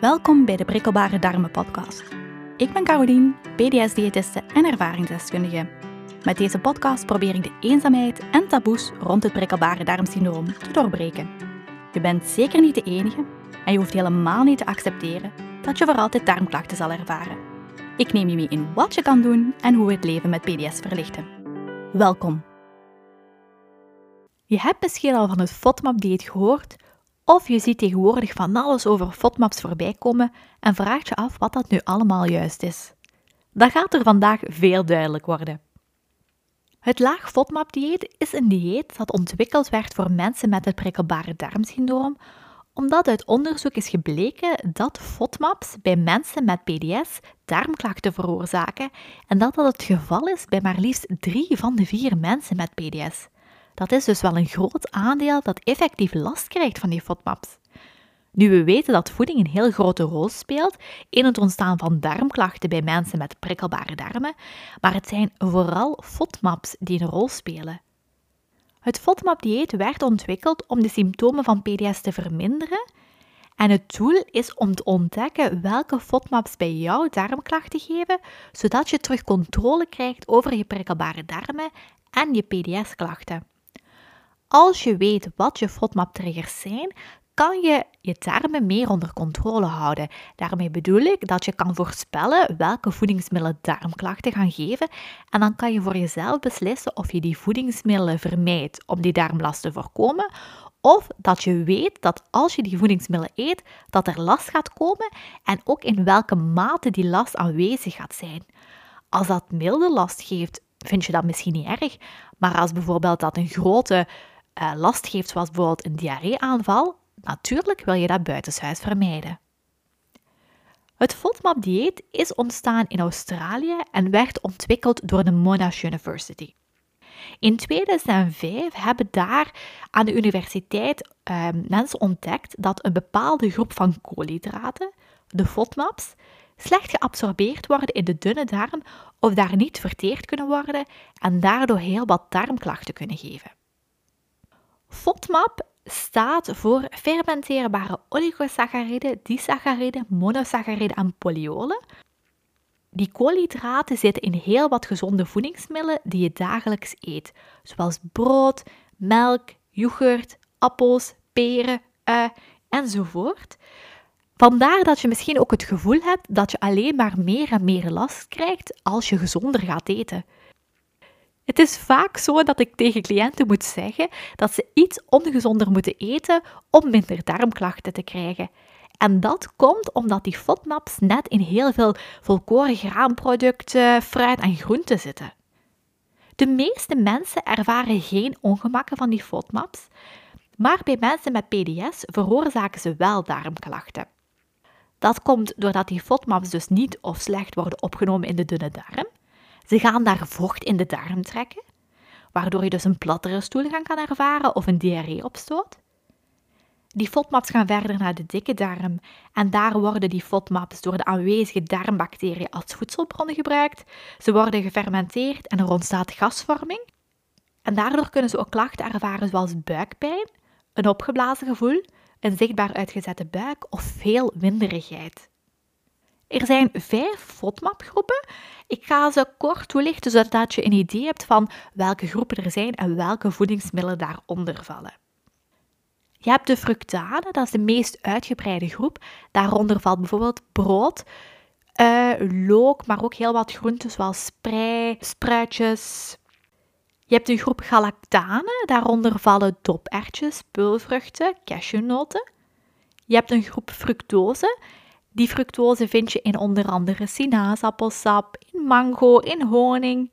Welkom bij de Prikkelbare Darmen podcast. Ik ben Carolien, PDS-diëtiste en ervaringsdeskundige. Met deze podcast probeer ik de eenzaamheid en taboes rond het prikkelbare darmsyndroom te doorbreken. Je bent zeker niet de enige en je hoeft helemaal niet te accepteren dat je voor altijd darmklachten zal ervaren. Ik neem je mee in wat je kan doen en hoe we het leven met PDS verlichten. Welkom! Je hebt misschien al van het FODMAP-dieet gehoord, of je ziet tegenwoordig van alles over FODMAPs voorbij komen en vraagt je af wat dat nu allemaal juist is. Dat gaat er vandaag veel duidelijk worden. Het laag FODMAP-dieet is een dieet dat ontwikkeld werd voor mensen met het prikkelbare darmsyndroom, omdat uit onderzoek is gebleken dat FODMAPs bij mensen met PDS darmklachten veroorzaken en dat dat het geval is bij maar liefst drie van de vier mensen met PDS. Dat is dus wel een groot aandeel dat effectief last krijgt van die FODMAPs. Nu we weten dat voeding een heel grote rol speelt in het ontstaan van darmklachten bij mensen met prikkelbare darmen, maar het zijn vooral FODMAPs die een rol spelen. Het FODMAP-dieet werd ontwikkeld om de symptomen van PDS te verminderen en het doel is om te ontdekken welke FODMAPs bij jou darmklachten geven, zodat je terug controle krijgt over je prikkelbare darmen en je PDS-klachten. Als je weet wat je FODMAP-triggers zijn, kan je je darmen meer onder controle houden. Daarmee bedoel ik dat je kan voorspellen welke voedingsmiddelen darmklachten gaan geven en dan kan je voor jezelf beslissen of je die voedingsmiddelen vermijdt om die darmlast te voorkomen of dat je weet dat als je die voedingsmiddelen eet, dat er last gaat komen en ook in welke mate die last aanwezig gaat zijn. Als dat milde last geeft, vind je dat misschien niet erg, maar als bijvoorbeeld dat een grote uh, last geeft, zoals bijvoorbeeld een diarreeaanval, natuurlijk wil je dat buitenshuis vermijden. Het FODMAP-dieet is ontstaan in Australië en werd ontwikkeld door de Monash University. In 2005 hebben daar aan de universiteit uh, mensen ontdekt dat een bepaalde groep van koolhydraten, de FODMAPs, slecht geabsorbeerd worden in de dunne darm of daar niet verteerd kunnen worden en daardoor heel wat darmklachten kunnen geven. FODMAP staat voor fermenteerbare oligosacchariden, disacchariden, monosacchariden en polyolen. Die koolhydraten zitten in heel wat gezonde voedingsmiddelen die je dagelijks eet, zoals brood, melk, yoghurt, appels, peren, ui enzovoort. Vandaar dat je misschien ook het gevoel hebt dat je alleen maar meer en meer last krijgt als je gezonder gaat eten. Het is vaak zo dat ik tegen cliënten moet zeggen dat ze iets ongezonder moeten eten om minder darmklachten te krijgen. En dat komt omdat die FODMAPs net in heel veel volkoren graanproducten, fruit en groenten zitten. De meeste mensen ervaren geen ongemakken van die FODMAPs, maar bij mensen met PDS veroorzaken ze wel darmklachten. Dat komt doordat die FODMAPs dus niet of slecht worden opgenomen in de dunne darm, ze gaan daar vocht in de darm trekken, waardoor je dus een plattere stoelgang kan ervaren of een diarree opstoot. Die FODMAPs gaan verder naar de dikke darm en daar worden die FODMAPs door de aanwezige darmbacteriën als voedselbronnen gebruikt. Ze worden gefermenteerd en er ontstaat gasvorming. En daardoor kunnen ze ook klachten ervaren zoals buikpijn, een opgeblazen gevoel, een zichtbaar uitgezette buik of veel winderigheid. Er zijn vijf FODMAP-groepen. Ik ga ze kort toelichten, zodat je een idee hebt van welke groepen er zijn en welke voedingsmiddelen daaronder vallen. Je hebt de fructane, dat is de meest uitgebreide groep. Daaronder valt bijvoorbeeld brood, uh, look, maar ook heel wat groenten zoals sprei, spruitjes. Je hebt een groep galactane, daaronder vallen dopertjes, peulvruchten, cashewnoten. Je hebt een groep fructose, die fructose vind je in onder andere sinaasappelsap, in mango, in honing.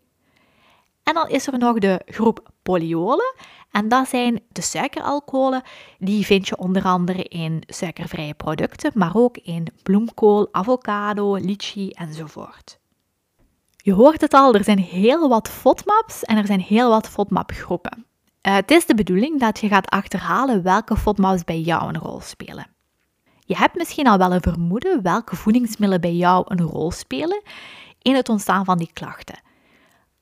En dan is er nog de groep polyolen. En dat zijn de suikeralcoholen. Die vind je onder andere in suikervrije producten, maar ook in bloemkool, avocado, litchi enzovoort. Je hoort het al, er zijn heel wat FODMAPs en er zijn heel wat FODMAP-groepen. Uh, het is de bedoeling dat je gaat achterhalen welke FODMAPs bij jou een rol spelen. Je hebt misschien al wel een vermoeden welke voedingsmiddelen bij jou een rol spelen in het ontstaan van die klachten.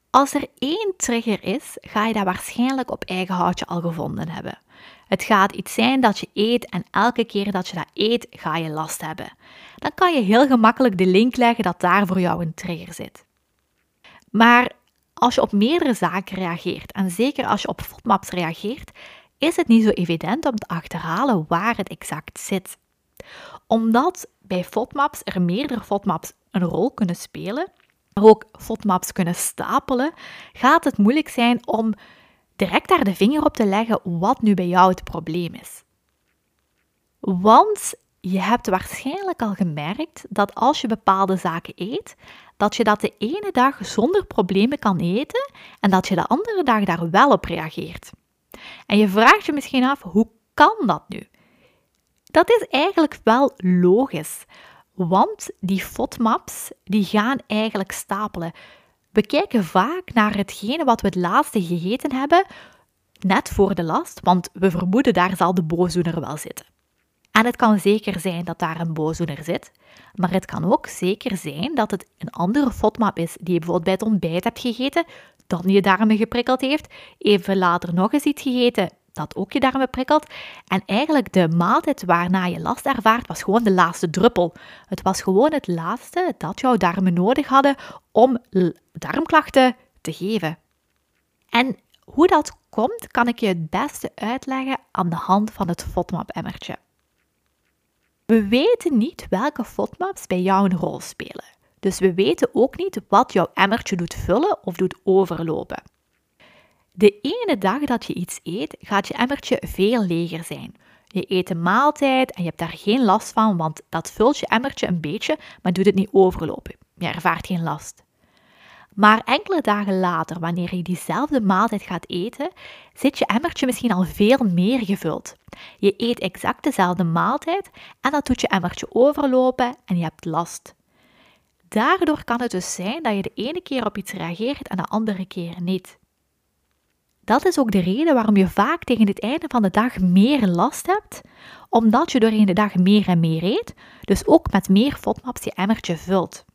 Als er één trigger is, ga je dat waarschijnlijk op eigen houtje al gevonden hebben. Het gaat iets zijn dat je eet en elke keer dat je dat eet, ga je last hebben. Dan kan je heel gemakkelijk de link leggen dat daar voor jou een trigger zit. Maar als je op meerdere zaken reageert, en zeker als je op FODMAPs reageert, is het niet zo evident om te achterhalen waar het exact zit. Omdat bij FODMAPs er meerdere FODMAPs een rol kunnen spelen, maar ook FODMAPs kunnen stapelen, gaat het moeilijk zijn om direct daar de vinger op te leggen wat nu bij jou het probleem is. Want je hebt waarschijnlijk al gemerkt dat als je bepaalde zaken eet, dat je dat de ene dag zonder problemen kan eten en dat je de andere dag daar wel op reageert. En je vraagt je misschien af, hoe kan dat nu? Dat is eigenlijk wel logisch, want die FODMAPs die gaan eigenlijk stapelen. We kijken vaak naar hetgene wat we het laatste gegeten hebben, net voor de last, want we vermoeden daar zal de boosdoener wel zitten. En het kan zeker zijn dat daar een boosdoener zit, maar het kan ook zeker zijn dat het een andere FODMAP is die je bijvoorbeeld bij het ontbijt hebt gegeten, dan je darmen geprikkeld heeft, even later nog eens iets gegeten dat ook je darmen prikkelt. En eigenlijk de maaltijd waarna je last ervaart, was gewoon de laatste druppel. Het was gewoon het laatste dat jouw darmen nodig hadden om darmklachten te geven. En hoe dat komt, kan ik je het beste uitleggen aan de hand van het FODMAP-emmertje. We weten niet welke FODMAPs bij jou een rol spelen. Dus we weten ook niet wat jouw emmertje doet vullen of doet overlopen. De ene dag dat je iets eet, gaat je emmertje veel leger zijn. Je eet een maaltijd en je hebt daar geen last van, want dat vult je emmertje een beetje, maar doet het niet overlopen. Je ervaart geen last. Maar enkele dagen later, wanneer je diezelfde maaltijd gaat eten, zit je emmertje misschien al veel meer gevuld. Je eet exact dezelfde maaltijd en dat doet je emmertje overlopen en je hebt last. Daardoor kan het dus zijn dat je de ene keer op iets reageert en de andere keer niet. Dat is ook de reden waarom je vaak tegen het einde van de dag meer last hebt, omdat je doorheen de dag meer en meer eet, dus ook met meer FODMAPs je emmertje vult.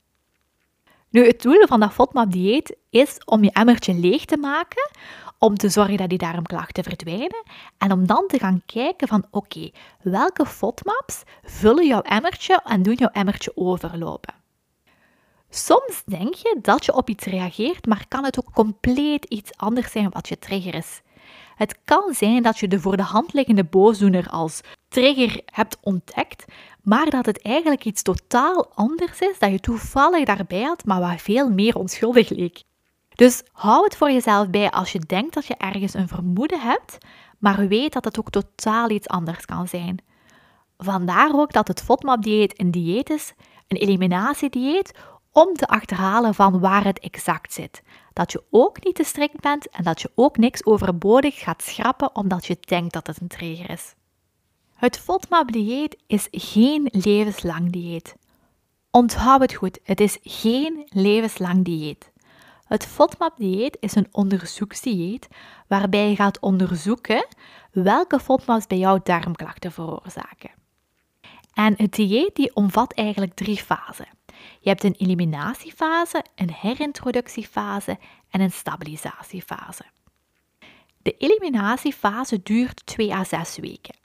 Nu, het doel van dat FODMAP-dieet is om je emmertje leeg te maken, om te zorgen dat die darmklachten verdwijnen en om dan te gaan kijken van oké, welke FODMAPs vullen jouw emmertje en doen jouw emmertje overlopen. Soms denk je dat je op iets reageert, maar kan het ook compleet iets anders zijn wat je trigger is. Het kan zijn dat je de voor de hand liggende boosdoener als trigger hebt ontdekt, maar dat het eigenlijk iets totaal anders is dat je toevallig daarbij had, maar wat veel meer onschuldig leek. Dus hou het voor jezelf bij als je denkt dat je ergens een vermoeden hebt, maar weet dat het ook totaal iets anders kan zijn. Vandaar ook dat het FODMAP-dieet een dieet is, een eliminatiedieet, om te achterhalen van waar het exact zit. Dat je ook niet te strikt bent en dat je ook niks overbodig gaat schrappen omdat je denkt dat het een trigger is. Het FODMAP-dieet is geen levenslang dieet. Onthoud het goed, het is geen levenslang dieet. Het FODMAP-dieet is een onderzoeksdieet waarbij je gaat onderzoeken welke FODMAPs bij jou darmklachten veroorzaken. En het dieet die omvat eigenlijk drie fasen. Je hebt een eliminatiefase, een herintroductiefase en een stabilisatiefase. De eliminatiefase duurt 2 à 6 weken.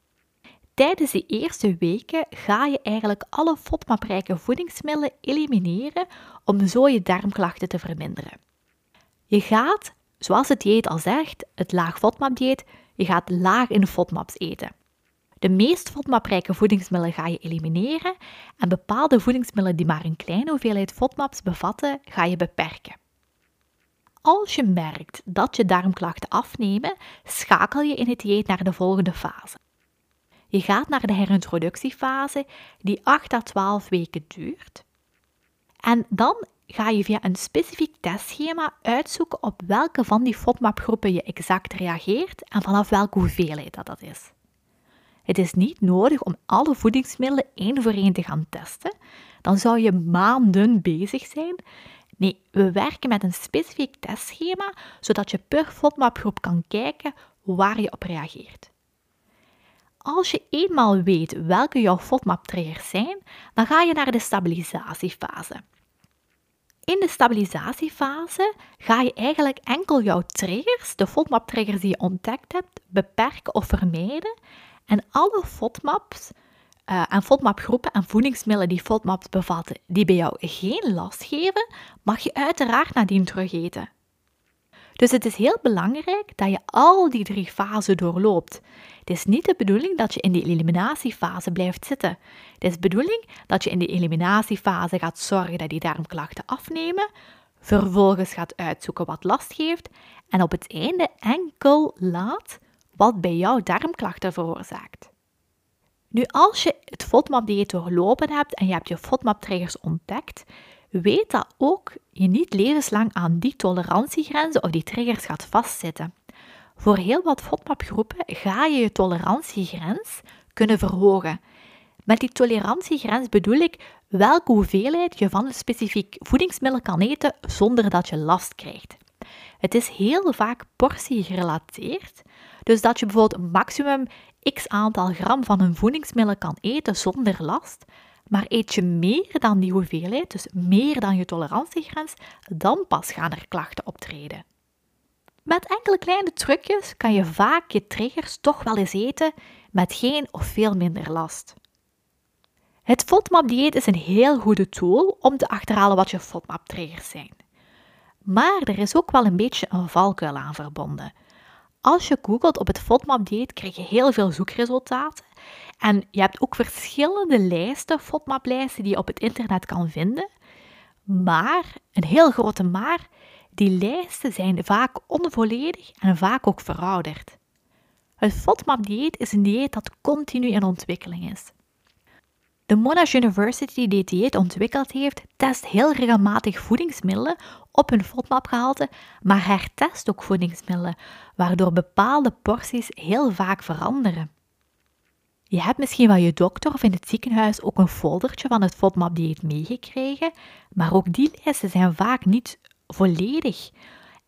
Tijdens de eerste weken ga je eigenlijk alle FODMAP-rijke voedingsmiddelen elimineren om zo je darmklachten te verminderen. Je gaat, zoals het dieet al zegt, het laag FODMAP-dieet, je gaat laag in FODMAPs eten. De meest FODMAP-rijke voedingsmiddelen ga je elimineren en bepaalde voedingsmiddelen die maar een kleine hoeveelheid FODMAPs bevatten, ga je beperken. Als je merkt dat je darmklachten afnemen, schakel je in het dieet naar de volgende fase. Je gaat naar de herintroductiefase, die 8 à 12 weken duurt. En dan ga je via een specifiek testschema uitzoeken op welke van die FODMAP-groepen je exact reageert en vanaf welke hoeveelheid dat, dat is. Het is niet nodig om alle voedingsmiddelen één voor één te gaan testen. Dan zou je maanden bezig zijn. Nee, we werken met een specifiek testschema, zodat je per FODMAP-groep kan kijken waar je op reageert. Als je eenmaal weet welke jouw FODMAP-triggers zijn, dan ga je naar de stabilisatiefase. In de stabilisatiefase ga je eigenlijk enkel jouw triggers, de FODMAP-triggers die je ontdekt hebt, beperken of vermijden. En alle FODMAPs uh, en FODMAP-groepen en voedingsmiddelen die FODMAPs bevatten, die bij jou geen last geven, mag je uiteraard nadien terugeten. Dus het is heel belangrijk dat je al die drie fasen doorloopt. Het is niet de bedoeling dat je in die eliminatiefase blijft zitten. Het is de bedoeling dat je in die eliminatiefase gaat zorgen dat die darmklachten afnemen, vervolgens gaat uitzoeken wat last geeft en op het einde enkel laat wat bij jou darmklachten veroorzaakt. Nu, als je het FODMAP-dieet doorlopen hebt en je hebt je FODMAP-triggers ontdekt, weet dat ook je niet levenslang aan die tolerantiegrenzen of die triggers gaat vastzitten. Voor heel wat FODMAP-groepen ga je je tolerantiegrens kunnen verhogen. Met die tolerantiegrens bedoel ik welke hoeveelheid je van een specifiek voedingsmiddel kan eten zonder dat je last krijgt. Het is heel vaak portie gerelateerd, dus dat je bijvoorbeeld maximum x aantal gram van een voedingsmiddel kan eten zonder last, maar eet je meer dan die hoeveelheid, dus meer dan je tolerantiegrens, dan pas gaan er klachten optreden. Met enkele kleine trucjes kan je vaak je triggers toch wel eens eten met geen of veel minder last. Het FODMAP-dieet is een heel goede tool om te achterhalen wat je FODMAP-triggers zijn. Maar er is ook wel een beetje een valkuil aan verbonden. Als je googelt op het FODMAP-dieet, krijg je heel veel zoekresultaten. En je hebt ook verschillende lijsten, FODMAP-lijsten, die je op het internet kan vinden. Maar, een heel grote maar, die lijsten zijn vaak onvolledig en vaak ook verouderd. Het FODMAP-dieet is een dieet dat continu in ontwikkeling is. De Monash University die dieet ontwikkeld heeft, test heel regelmatig voedingsmiddelen op hun FODMAP-gehalte, maar hertest ook voedingsmiddelen, waardoor bepaalde porties heel vaak veranderen. Je hebt misschien wel je dokter of in het ziekenhuis ook een foldertje van het FODMAP-dieet meegekregen, maar ook die lijsten zijn vaak niet volledig.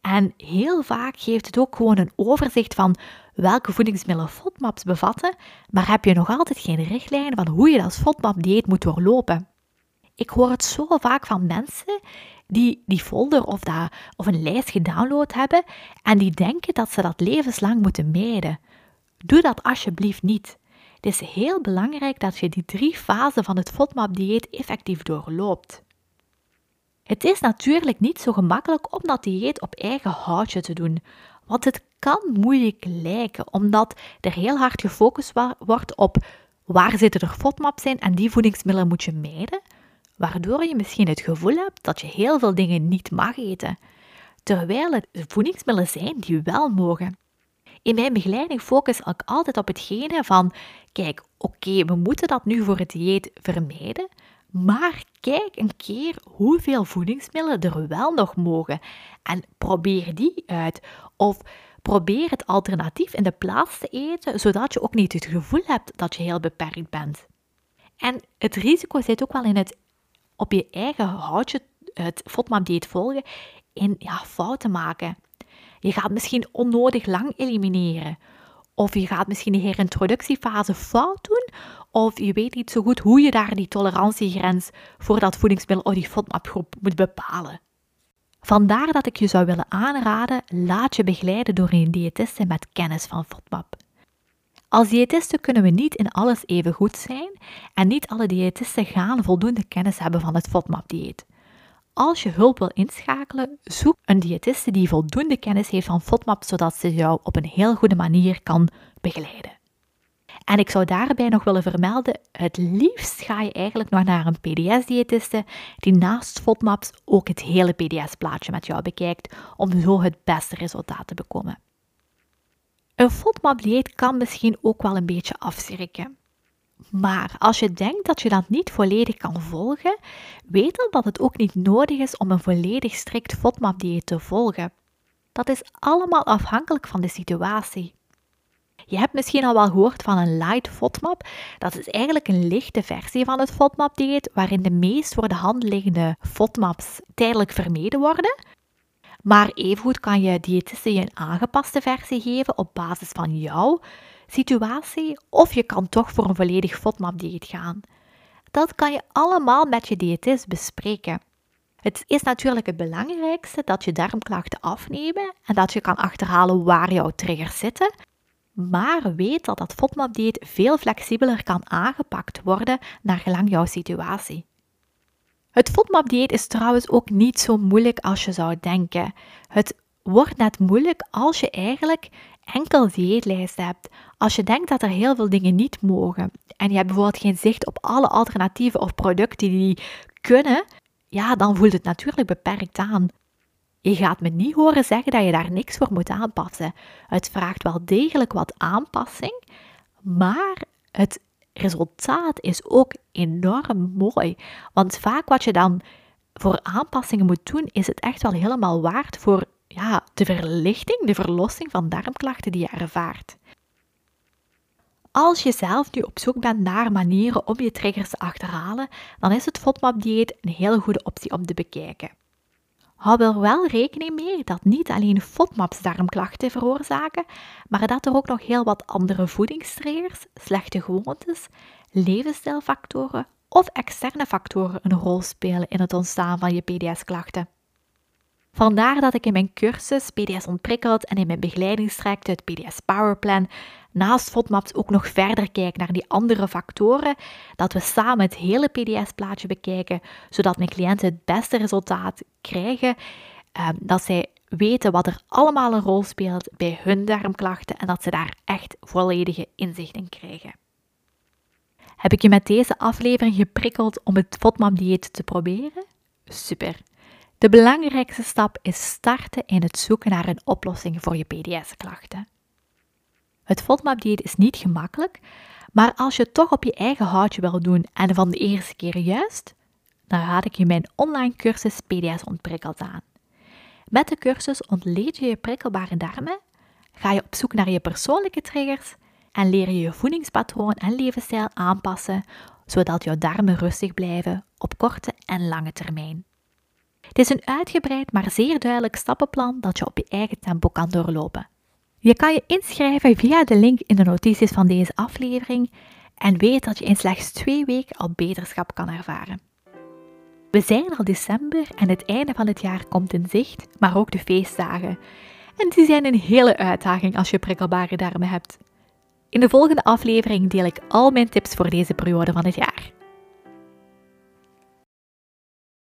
En heel vaak geeft het ook gewoon een overzicht van welke voedingsmiddelen FODMAPs bevatten, maar heb je nog altijd geen richtlijn van hoe je dat FODMAP-dieet moet doorlopen. Ik hoor het zo vaak van mensen die die folder of, dat, of een lijst gedownload hebben en die denken dat ze dat levenslang moeten mijden. Doe dat alsjeblieft niet. Het is heel belangrijk dat je die drie fasen van het FODMAP-dieet effectief doorloopt. Het is natuurlijk niet zo gemakkelijk om dat dieet op eigen houtje te doen, want het kan moeilijk lijken, omdat er heel hard gefocust wordt op waar zitten er FODMAPs zijn en die voedingsmiddelen moet je mijden, waardoor je misschien het gevoel hebt dat je heel veel dingen niet mag eten, terwijl het voedingsmiddelen zijn die wel mogen. In mijn begeleiding focus ik altijd op hetgene van, kijk, oké, we moeten dat nu voor het dieet vermijden, maar kijk een keer hoeveel voedingsmiddelen er wel nog mogen en probeer die uit. Of probeer het alternatief in de plaats te eten, zodat je ook niet het gevoel hebt dat je heel beperkt bent. En het risico zit ook wel in het op je eigen houtje het FODMAP-dieet volgen in ja, fouten maken. Je gaat misschien onnodig lang elimineren. Of je gaat misschien de herintroductiefase fout doen. Of je weet niet zo goed hoe je daar die tolerantiegrens voor dat voedingsmiddel of die FODMAP-groep moet bepalen. Vandaar dat ik je zou willen aanraden, laat je begeleiden door een diëtiste met kennis van FODMAP. Als diëtisten kunnen we niet in alles even goed zijn en niet alle diëtisten gaan voldoende kennis hebben van het FODMAP-dieet. Als je hulp wil inschakelen, zoek een diëtiste die voldoende kennis heeft van FODMAP, zodat ze jou op een heel goede manier kan begeleiden. En ik zou daarbij nog willen vermelden, het liefst ga je eigenlijk nog naar een PDS-diëtiste die naast FODMAPs ook het hele PDS-plaatje met jou bekijkt, om zo het beste resultaat te bekomen. Een FODMAP-dieet kan misschien ook wel een beetje afschrikken. Maar als je denkt dat je dat niet volledig kan volgen, weet dan dat het ook niet nodig is om een volledig strikt FODMAP-dieet te volgen. Dat is allemaal afhankelijk van de situatie. Je hebt misschien al wel gehoord van een light FODMAP. Dat is eigenlijk een lichte versie van het FODMAP-dieet, waarin de meest voor de hand liggende FODMAPs tijdelijk vermeden worden. Maar evengoed kan je diëtisten je een aangepaste versie geven op basis van jouw situatie, of je kan toch voor een volledig FODMAP-dieet gaan. Dat kan je allemaal met je diëtist bespreken. Het is natuurlijk het belangrijkste dat je darmklachten afnemen en dat je kan achterhalen waar jouw triggers zitten. Maar weet dat dat FODMAP-dieet veel flexibeler kan aangepakt worden naar gelang jouw situatie. Het FODMAP-dieet is trouwens ook niet zo moeilijk als je zou denken. Het wordt net moeilijk als je eigenlijk enkel dieetlijst hebt. Als je denkt dat er heel veel dingen niet mogen en je hebt bijvoorbeeld geen zicht op alle alternatieven of producten die kunnen, ja, dan voelt het natuurlijk beperkt aan. Je gaat me niet horen zeggen dat je daar niks voor moet aanpassen. Het vraagt wel degelijk wat aanpassing, maar het resultaat is ook enorm mooi. Want vaak wat je dan voor aanpassingen moet doen, is het echt wel helemaal waard voor ja, de verlichting, de verlossing van darmklachten die je ervaart. Als je zelf nu op zoek bent naar manieren om je triggers te achterhalen, dan is het FODMAP-dieet een hele goede optie om te bekijken. Hou er wel rekening mee dat niet alleen FODMAPs darmklachten veroorzaken, maar dat er ook nog heel wat andere voedingstriggers, slechte gewoontes, levensstijlfactoren of externe factoren een rol spelen in het ontstaan van je PDS-klachten. Vandaar dat ik in mijn cursus PDS ontprikkeld en in mijn begeleidingstraject het PDS Powerplan naast FODMAPs ook nog verder kijk naar die andere factoren, dat we samen het hele PDS-plaatje bekijken, zodat mijn cliënten het beste resultaat krijgen, ehm, dat zij weten wat er allemaal een rol speelt bij hun darmklachten en dat ze daar echt volledige inzicht in krijgen. Heb ik je met deze aflevering geprikkeld om het FODMAP-dieet te proberen? Super! De belangrijkste stap is starten in het zoeken naar een oplossing voor je PDS-klachten. Het FODMAP-dieet is niet gemakkelijk, maar als je het toch op je eigen houtje wil doen en van de eerste keer juist, dan raad ik je mijn online cursus PDS ontprikkeld aan. Met de cursus ontleed je je prikkelbare darmen, ga je op zoek naar je persoonlijke triggers en leer je je voedingspatroon en levensstijl aanpassen, zodat jouw darmen rustig blijven op korte en lange termijn. Het is een uitgebreid maar zeer duidelijk stappenplan dat je op je eigen tempo kan doorlopen. Je kan je inschrijven via de link in de notities van deze aflevering en weet dat je in slechts twee weken al beterschap kan ervaren. We zijn al december en het einde van het jaar komt in zicht, maar ook de feestdagen. En die zijn een hele uitdaging als je prikkelbare darmen hebt. In de volgende aflevering deel ik al mijn tips voor deze periode van het jaar.